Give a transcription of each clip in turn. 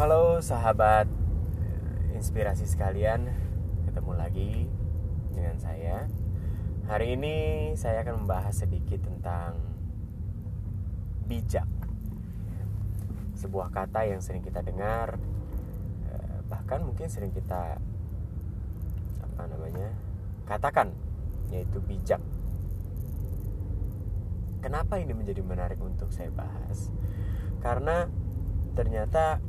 Halo sahabat inspirasi sekalian, ketemu lagi dengan saya. Hari ini saya akan membahas sedikit tentang bijak. Sebuah kata yang sering kita dengar, eh, bahkan mungkin sering kita apa namanya katakan, yaitu bijak. Kenapa ini menjadi menarik untuk saya bahas? Karena ternyata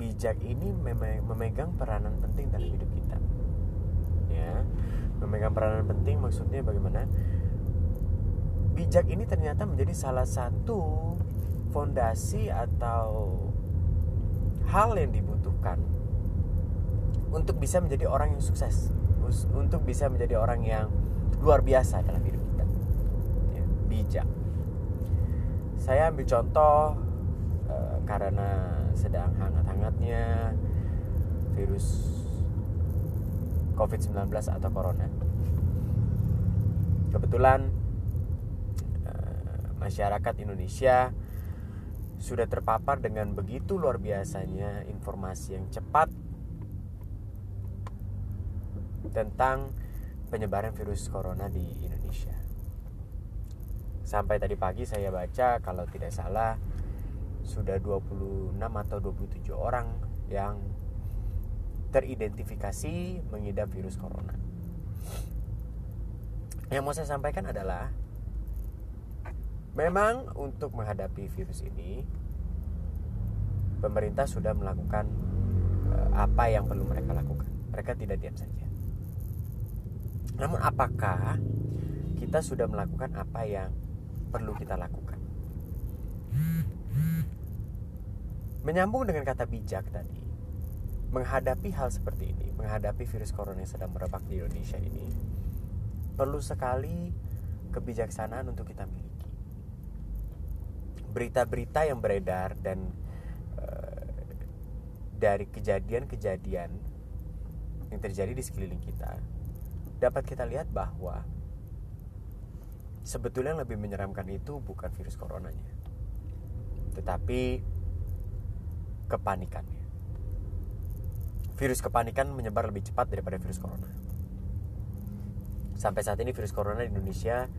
bijak ini memegang peranan penting dalam hidup kita. Ya, memegang peranan penting maksudnya bagaimana? Bijak ini ternyata menjadi salah satu fondasi atau hal yang dibutuhkan untuk bisa menjadi orang yang sukses, untuk bisa menjadi orang yang luar biasa dalam hidup kita bijak. Saya ambil contoh karena sedang hangat-hangatnya virus COVID-19 atau corona. Kebetulan uh, masyarakat Indonesia sudah terpapar dengan begitu luar biasanya informasi yang cepat tentang penyebaran virus corona di Indonesia. Sampai tadi pagi saya baca kalau tidak salah sudah 26 atau 27 orang yang teridentifikasi mengidap virus corona. Yang mau saya sampaikan adalah memang untuk menghadapi virus ini pemerintah sudah melakukan eh, apa yang perlu mereka lakukan. Mereka tidak diam saja. Namun apakah kita sudah melakukan apa yang perlu kita lakukan. Menyambung dengan kata bijak tadi, menghadapi hal seperti ini, menghadapi virus corona yang sedang merebak di Indonesia ini, perlu sekali kebijaksanaan untuk kita miliki. Berita-berita yang beredar dan uh, dari kejadian-kejadian yang terjadi di sekeliling kita, dapat kita lihat bahwa sebetulnya yang lebih menyeramkan itu bukan virus coronanya tetapi kepanikannya. Virus kepanikan menyebar lebih cepat daripada virus corona. Sampai saat ini virus corona di Indonesia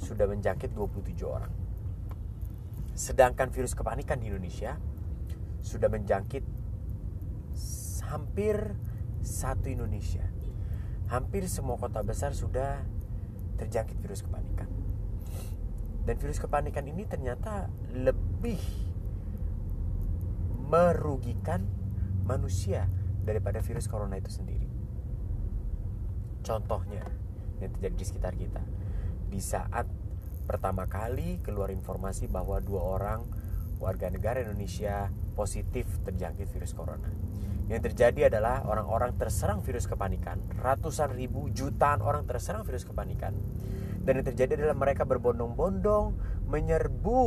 sudah menjangkit 27 orang. Sedangkan virus kepanikan di Indonesia sudah menjangkit hampir satu Indonesia. Hampir semua kota besar sudah terjangkit virus kepanikan. Dan virus kepanikan ini ternyata lebih merugikan manusia daripada virus corona itu sendiri. Contohnya yang terjadi di sekitar kita. Di saat pertama kali keluar informasi bahwa dua orang warga negara Indonesia positif terjangkit virus corona yang terjadi adalah orang-orang terserang virus kepanikan, ratusan ribu, jutaan orang terserang virus kepanikan. Dan yang terjadi adalah mereka berbondong-bondong menyerbu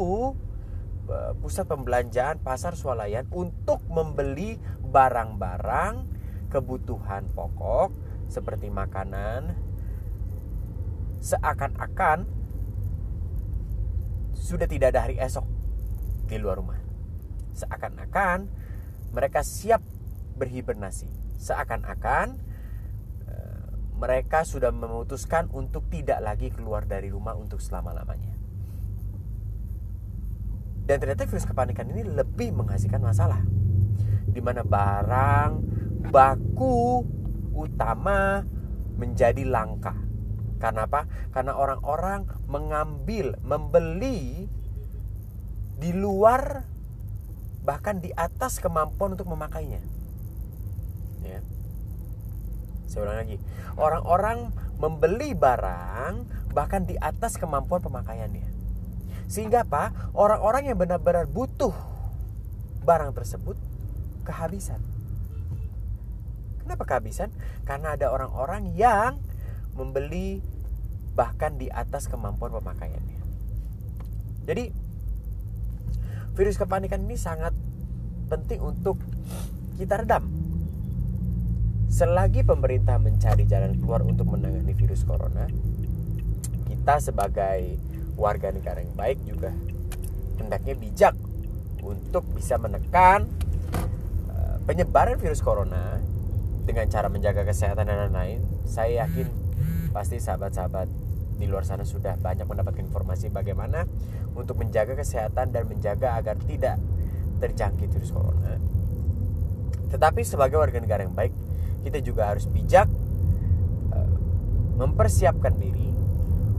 pusat pembelanjaan pasar swalayan untuk membeli barang-barang kebutuhan pokok seperti makanan seakan-akan sudah tidak ada hari esok di luar rumah. Seakan-akan mereka siap berhibernasi. Seakan-akan uh, mereka sudah memutuskan untuk tidak lagi keluar dari rumah untuk selama-lamanya. Dan ternyata virus kepanikan ini lebih menghasilkan masalah. Di mana barang baku utama menjadi langka. Karena apa? Karena orang-orang mengambil, membeli di luar bahkan di atas kemampuan untuk memakainya ya saya ulang lagi orang-orang membeli barang bahkan di atas kemampuan pemakaiannya sehingga apa? Orang-orang yang benar-benar butuh barang tersebut kehabisan. Kenapa kehabisan? Karena ada orang-orang yang membeli bahkan di atas kemampuan pemakaiannya. Jadi virus kepanikan ini sangat penting untuk kita redam. Selagi pemerintah mencari jalan keluar untuk menangani virus corona, kita sebagai warga negara yang baik juga hendaknya bijak untuk bisa menekan uh, penyebaran virus corona dengan cara menjaga kesehatan dan lain-lain, saya yakin pasti sahabat-sahabat di luar sana sudah banyak mendapatkan informasi bagaimana untuk menjaga kesehatan dan menjaga agar tidak terjangkit virus corona. Tetapi sebagai warga negara yang baik, kita juga harus bijak uh, mempersiapkan diri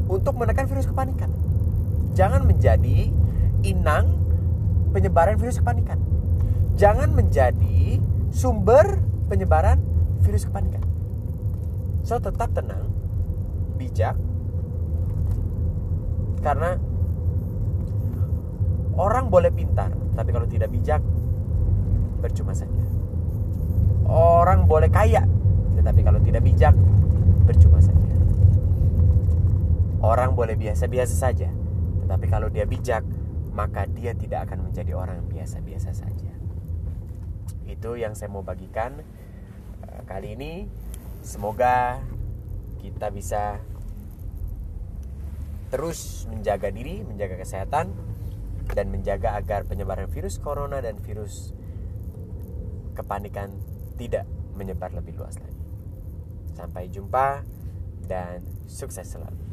untuk menekan virus kepanikan. Jangan menjadi inang penyebaran virus kepanikan. Jangan menjadi sumber penyebaran virus kepanikan. So tetap tenang, bijak, karena orang boleh pintar, tapi kalau tidak bijak, percuma saja. Orang boleh kaya, tetapi kalau tidak bijak, percuma saja. Orang boleh biasa-biasa saja, tetapi kalau dia bijak, maka dia tidak akan menjadi orang biasa-biasa saja. Itu yang saya mau bagikan eh, kali ini. Semoga kita bisa terus menjaga diri, menjaga kesehatan, dan menjaga agar penyebaran virus corona dan virus kepanikan tidak menyebar lebih luas lagi. Sampai jumpa dan sukses selalu.